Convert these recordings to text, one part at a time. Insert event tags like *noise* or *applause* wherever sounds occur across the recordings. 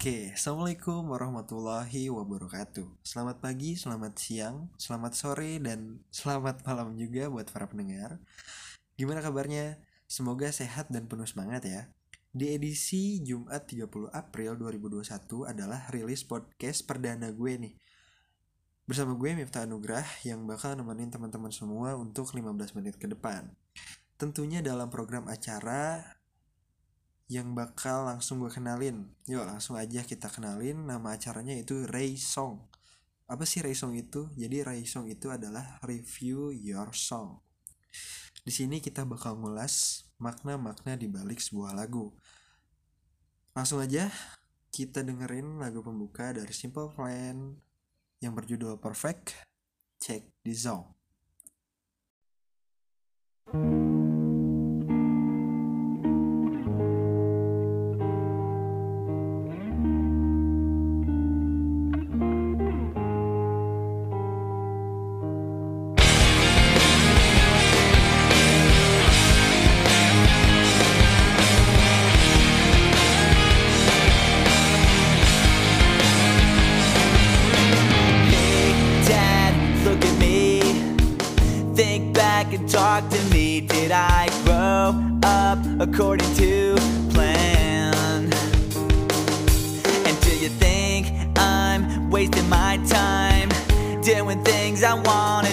Oke, Assalamualaikum warahmatullahi wabarakatuh. Selamat pagi, selamat siang, selamat sore, dan selamat malam juga buat para pendengar. Gimana kabarnya? Semoga sehat dan penuh semangat ya. Di edisi Jumat 30 April 2021 adalah rilis podcast perdana gue nih. Bersama gue Miftah Anugrah yang bakal nemenin teman-teman semua untuk 15 menit ke depan. Tentunya dalam program acara yang bakal langsung gue kenalin. Yuk langsung aja kita kenalin nama acaranya itu Ray Song. Apa sih Ray Song itu? Jadi Ray Song itu adalah review your song. Di sini kita bakal ngulas makna-makna di balik sebuah lagu. Langsung aja kita dengerin lagu pembuka dari Simple Plan yang berjudul Perfect. Check the song. Hey, Did I grow up according to plan? And do you think I'm wasting my time doing things I wanna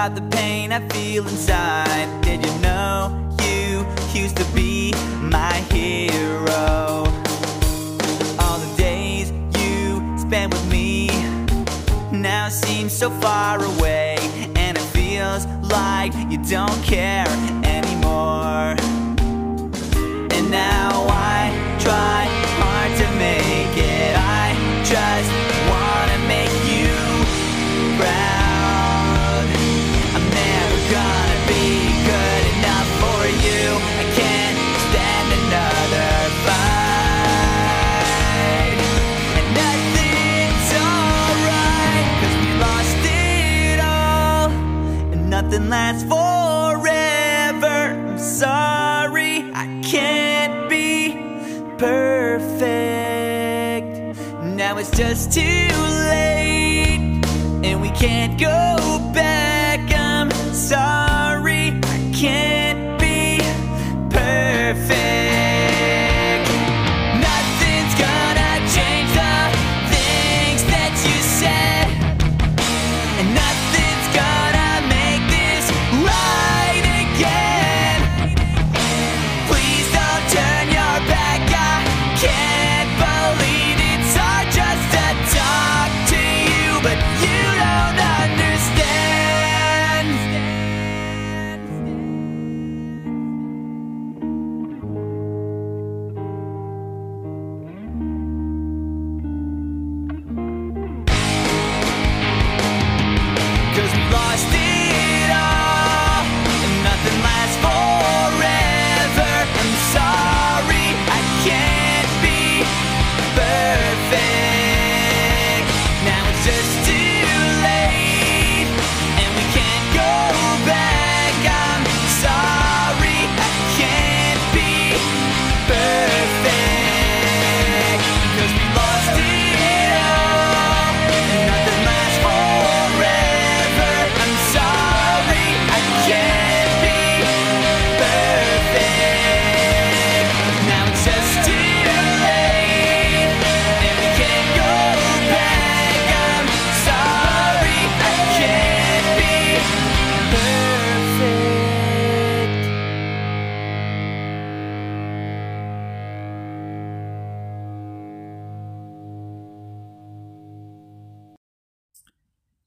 about the pain I feel inside. Did you know you used to be my hero? All the days you spent with me now seem so far away, and it feels like you don't care anymore. And now I try lasts forever. I'm sorry, I can't be perfect. Now it's just too late, and we can't go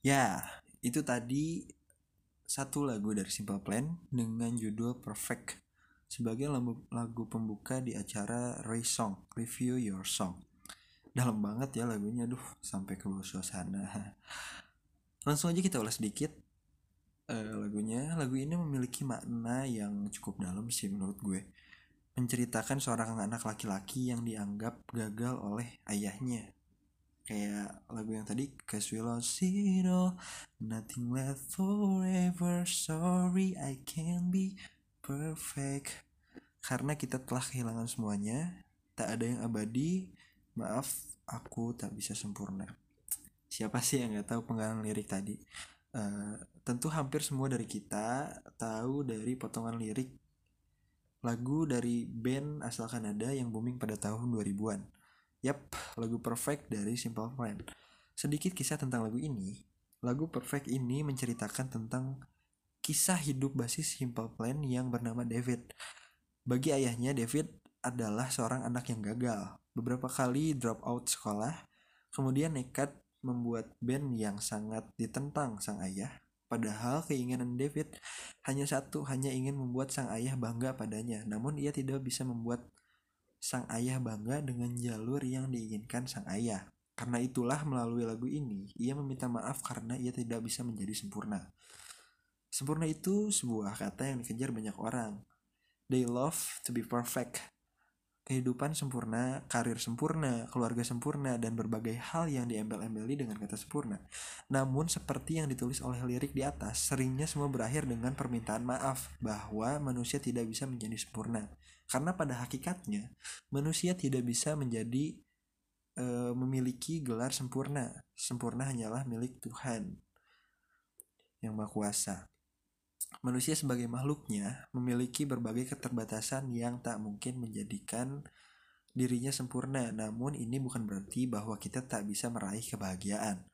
Ya, itu tadi satu lagu dari Simple Plan dengan judul Perfect sebagai lagu, lagu pembuka di acara Ray Song, Review Your Song. Dalam banget ya lagunya, duh sampai ke bawah suasana. *laughs* Langsung aja kita ulas sedikit eh, lagunya. Lagu ini memiliki makna yang cukup dalam sih menurut gue. Menceritakan seorang anak laki-laki yang dianggap gagal oleh ayahnya kayak lagu yang tadi Cause we lost it all Nothing left forever Sorry I can't be perfect. Karena kita telah kehilangan semuanya Tak ada yang abadi Maaf aku tak bisa sempurna. Siapa sih yang gak tahu penggalan lirik tadi? Uh, Tentu hampir semua dari kita Tahu dari potongan lirik Lagu dari band asal Kanada yang booming pada tahun 2000-an Yap, lagu Perfect dari Simple Plan. Sedikit kisah tentang lagu ini. Lagu Perfect ini menceritakan tentang kisah hidup basis Simple Plan yang bernama David. Bagi ayahnya, David adalah seorang anak yang gagal. Beberapa kali drop out sekolah, kemudian nekat membuat band yang sangat ditentang sang ayah. Padahal keinginan David hanya satu, hanya ingin membuat sang ayah bangga padanya. Namun ia tidak bisa membuat sang ayah bangga dengan jalur yang diinginkan sang ayah. Karena itulah melalui lagu ini, ia meminta maaf karena ia tidak bisa menjadi sempurna. Sempurna itu sebuah kata yang dikejar banyak orang. They love to be perfect. Kehidupan sempurna, karir sempurna, keluarga sempurna, dan berbagai hal yang diembel-embeli dengan kata sempurna. Namun seperti yang ditulis oleh lirik di atas, seringnya semua berakhir dengan permintaan maaf bahwa manusia tidak bisa menjadi sempurna. Karena pada hakikatnya manusia tidak bisa menjadi e, memiliki gelar sempurna. Sempurna hanyalah milik Tuhan yang Maha Kuasa. Manusia sebagai makhluknya memiliki berbagai keterbatasan yang tak mungkin menjadikan dirinya sempurna. Namun ini bukan berarti bahwa kita tak bisa meraih kebahagiaan.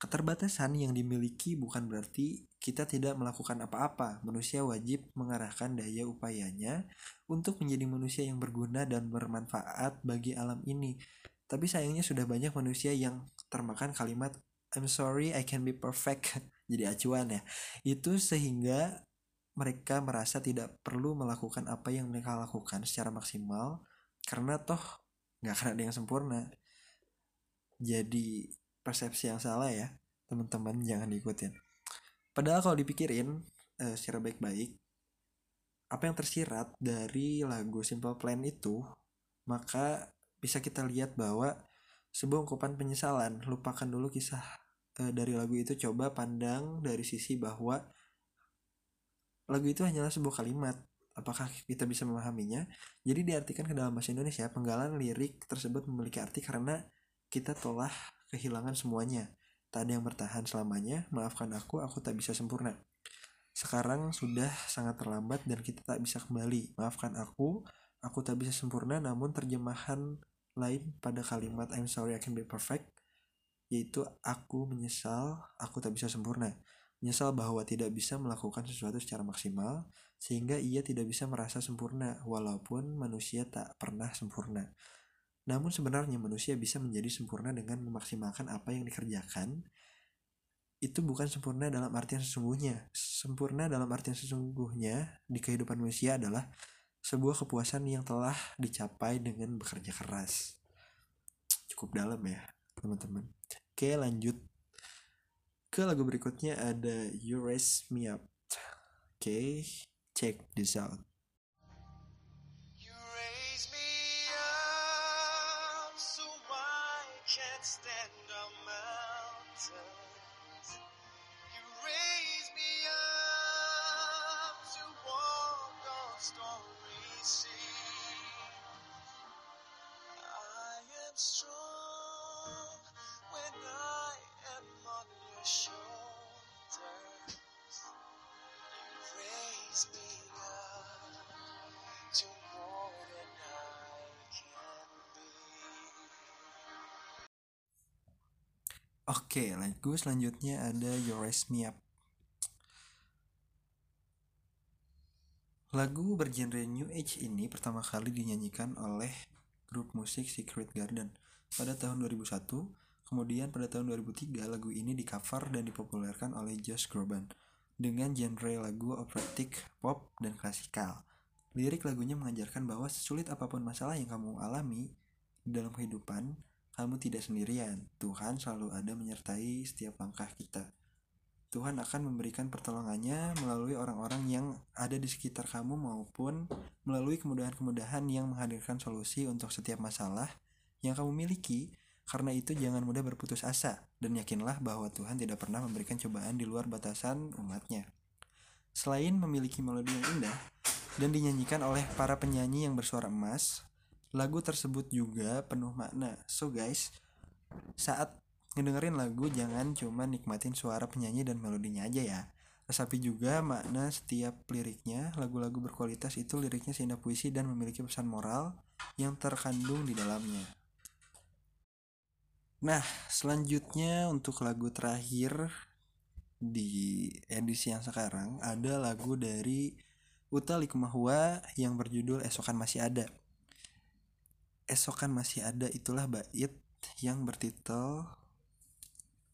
Keterbatasan yang dimiliki bukan berarti kita tidak melakukan apa-apa. Manusia wajib mengarahkan daya upayanya untuk menjadi manusia yang berguna dan bermanfaat bagi alam ini. Tapi sayangnya sudah banyak manusia yang termakan kalimat I'm sorry I can be perfect *laughs* jadi acuan ya. Itu sehingga mereka merasa tidak perlu melakukan apa yang mereka lakukan secara maksimal karena toh nggak akan ada yang sempurna. Jadi persepsi yang salah ya teman-teman jangan diikutin padahal kalau dipikirin uh, secara baik-baik apa yang tersirat dari lagu Simple Plan itu maka bisa kita lihat bahwa sebuah ungkapan penyesalan lupakan dulu kisah uh, dari lagu itu coba pandang dari sisi bahwa lagu itu hanyalah sebuah kalimat apakah kita bisa memahaminya jadi diartikan ke dalam bahasa Indonesia penggalan lirik tersebut memiliki arti karena kita telah kehilangan semuanya. Tak ada yang bertahan selamanya, maafkan aku, aku tak bisa sempurna. Sekarang sudah sangat terlambat dan kita tak bisa kembali. Maafkan aku, aku tak bisa sempurna, namun terjemahan lain pada kalimat I'm sorry I can be perfect, yaitu aku menyesal, aku tak bisa sempurna. Menyesal bahwa tidak bisa melakukan sesuatu secara maksimal, sehingga ia tidak bisa merasa sempurna, walaupun manusia tak pernah sempurna. Namun sebenarnya manusia bisa menjadi sempurna dengan memaksimalkan apa yang dikerjakan. Itu bukan sempurna dalam artian sesungguhnya. Sempurna dalam artian sesungguhnya di kehidupan manusia adalah sebuah kepuasan yang telah dicapai dengan bekerja keras. Cukup dalam ya, teman-teman. Oke, lanjut ke lagu berikutnya ada You Raise Me Up. Oke, check this out. Oke, lagu selanjutnya ada Your Raise Me Up. Lagu bergenre New Age ini pertama kali dinyanyikan oleh grup musik Secret Garden pada tahun 2001. Kemudian pada tahun 2003 lagu ini di cover dan dipopulerkan oleh Josh Groban dengan genre lagu operatic, pop, dan klasikal. Lirik lagunya mengajarkan bahwa sesulit apa pun masalah yang kamu alami dalam kehidupan, kamu tidak sendirian. Tuhan selalu ada menyertai setiap langkah kita. Tuhan akan memberikan pertolongannya melalui orang-orang yang ada di sekitar kamu maupun melalui kemudahan-kemudahan yang menghadirkan solusi untuk setiap masalah yang kamu miliki. Karena itu jangan mudah berputus asa dan yakinlah bahwa Tuhan tidak pernah memberikan cobaan di luar batasan umatnya. Selain memiliki melodi yang indah dan dinyanyikan oleh para penyanyi yang bersuara emas, lagu tersebut juga penuh makna. So guys, saat ngedengerin lagu jangan cuma nikmatin suara penyanyi dan melodinya aja ya. Resapi juga makna setiap liriknya. Lagu-lagu berkualitas itu liriknya seindah puisi dan memiliki pesan moral yang terkandung di dalamnya. Nah, selanjutnya untuk lagu terakhir di edisi yang sekarang ada lagu dari Uta Likumahua yang berjudul Esokan Masih Ada. Esokan Masih Ada itulah bait yang bertitel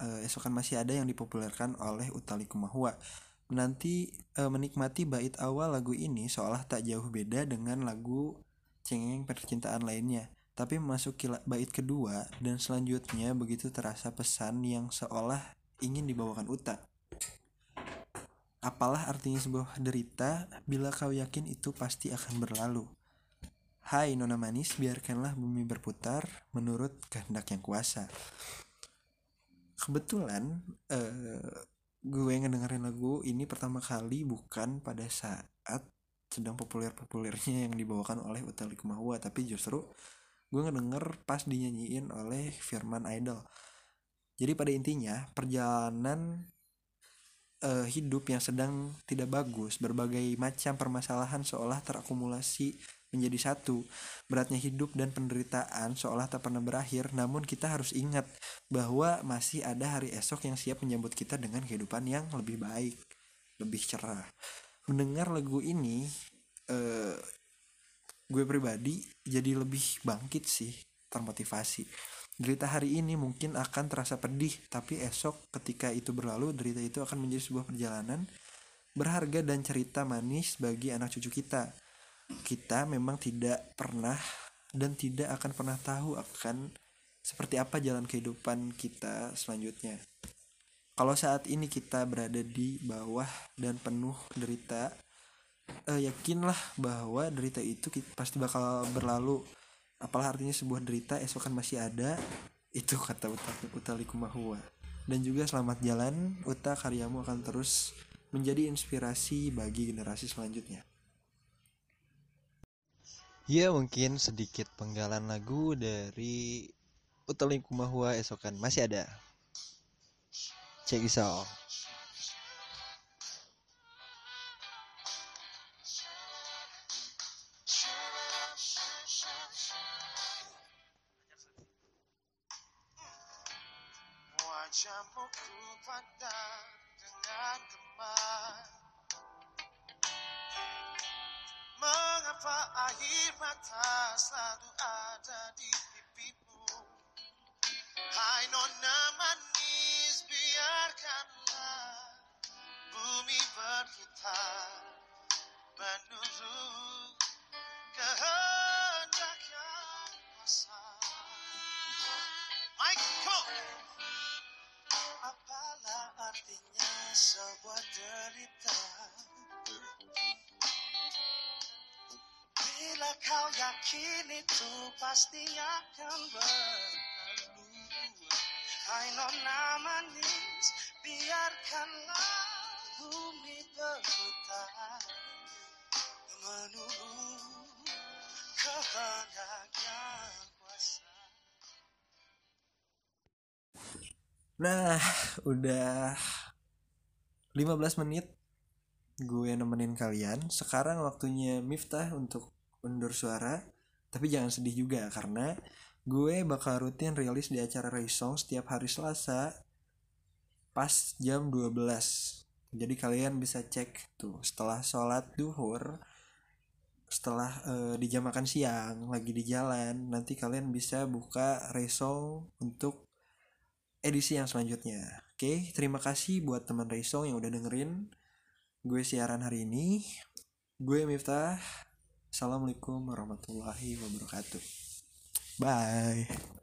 uh, Esokan Masih Ada yang dipopulerkan oleh Uta Likumahua. Nanti uh, menikmati bait awal lagu ini seolah tak jauh beda dengan lagu cengeng percintaan lainnya. Tapi memasuki bait kedua dan selanjutnya begitu terasa pesan yang seolah ingin dibawakan Uta. Apalah artinya sebuah derita bila kau yakin itu pasti akan berlalu. Hai nona manis, biarkanlah bumi berputar menurut kehendak yang kuasa. Kebetulan uh, gue ngedengerin lagu ini pertama kali bukan pada saat sedang populer-populernya yang dibawakan oleh Utali Kumawa, tapi justru gue ngedenger pas dinyanyiin oleh Firman Idol jadi pada intinya perjalanan uh, hidup yang sedang tidak bagus berbagai macam permasalahan seolah terakumulasi menjadi satu. Beratnya hidup dan penderitaan seolah tak pernah berakhir namun kita harus ingat bahwa masih ada hari esok yang siap menyambut kita dengan kehidupan yang lebih baik lebih cerah. Mendengar lagu ini uh, gue pribadi jadi lebih bangkit sih termotivasi. Derita hari ini mungkin akan terasa pedih tapi esok ketika itu berlalu derita itu akan menjadi sebuah perjalanan berharga dan cerita manis bagi anak cucu kita kita memang tidak pernah dan tidak akan pernah tahu akan seperti apa jalan kehidupan kita selanjutnya. Kalau saat ini kita berada di bawah dan penuh derita uh, yakinlah bahwa derita itu pasti bakal berlalu. Apalah artinya sebuah derita esok kan masih ada itu kata Uta Utalikumahua dan juga selamat jalan Uta karyamu akan terus menjadi inspirasi bagi generasi selanjutnya Ya mungkin sedikit penggalan lagu dari Utalikumahua esokan. Masih ada. Check this yakin itu pasti akan berlalu Hai nona manis biarkanlah bumi berputar Menurut kehendak kuasa Nah, udah 15 menit gue nemenin kalian. Sekarang waktunya Miftah untuk undur suara. Tapi jangan sedih juga karena gue bakal rutin rilis di acara Song setiap hari Selasa pas jam 12. Jadi kalian bisa cek tuh setelah sholat duhur setelah uh, di jam makan siang lagi di jalan nanti kalian bisa buka Song untuk edisi yang selanjutnya. Oke, terima kasih buat teman Reisong yang udah dengerin gue siaran hari ini. Gue Miftah. Assalamualaikum warahmatullahi wabarakatuh. Bye.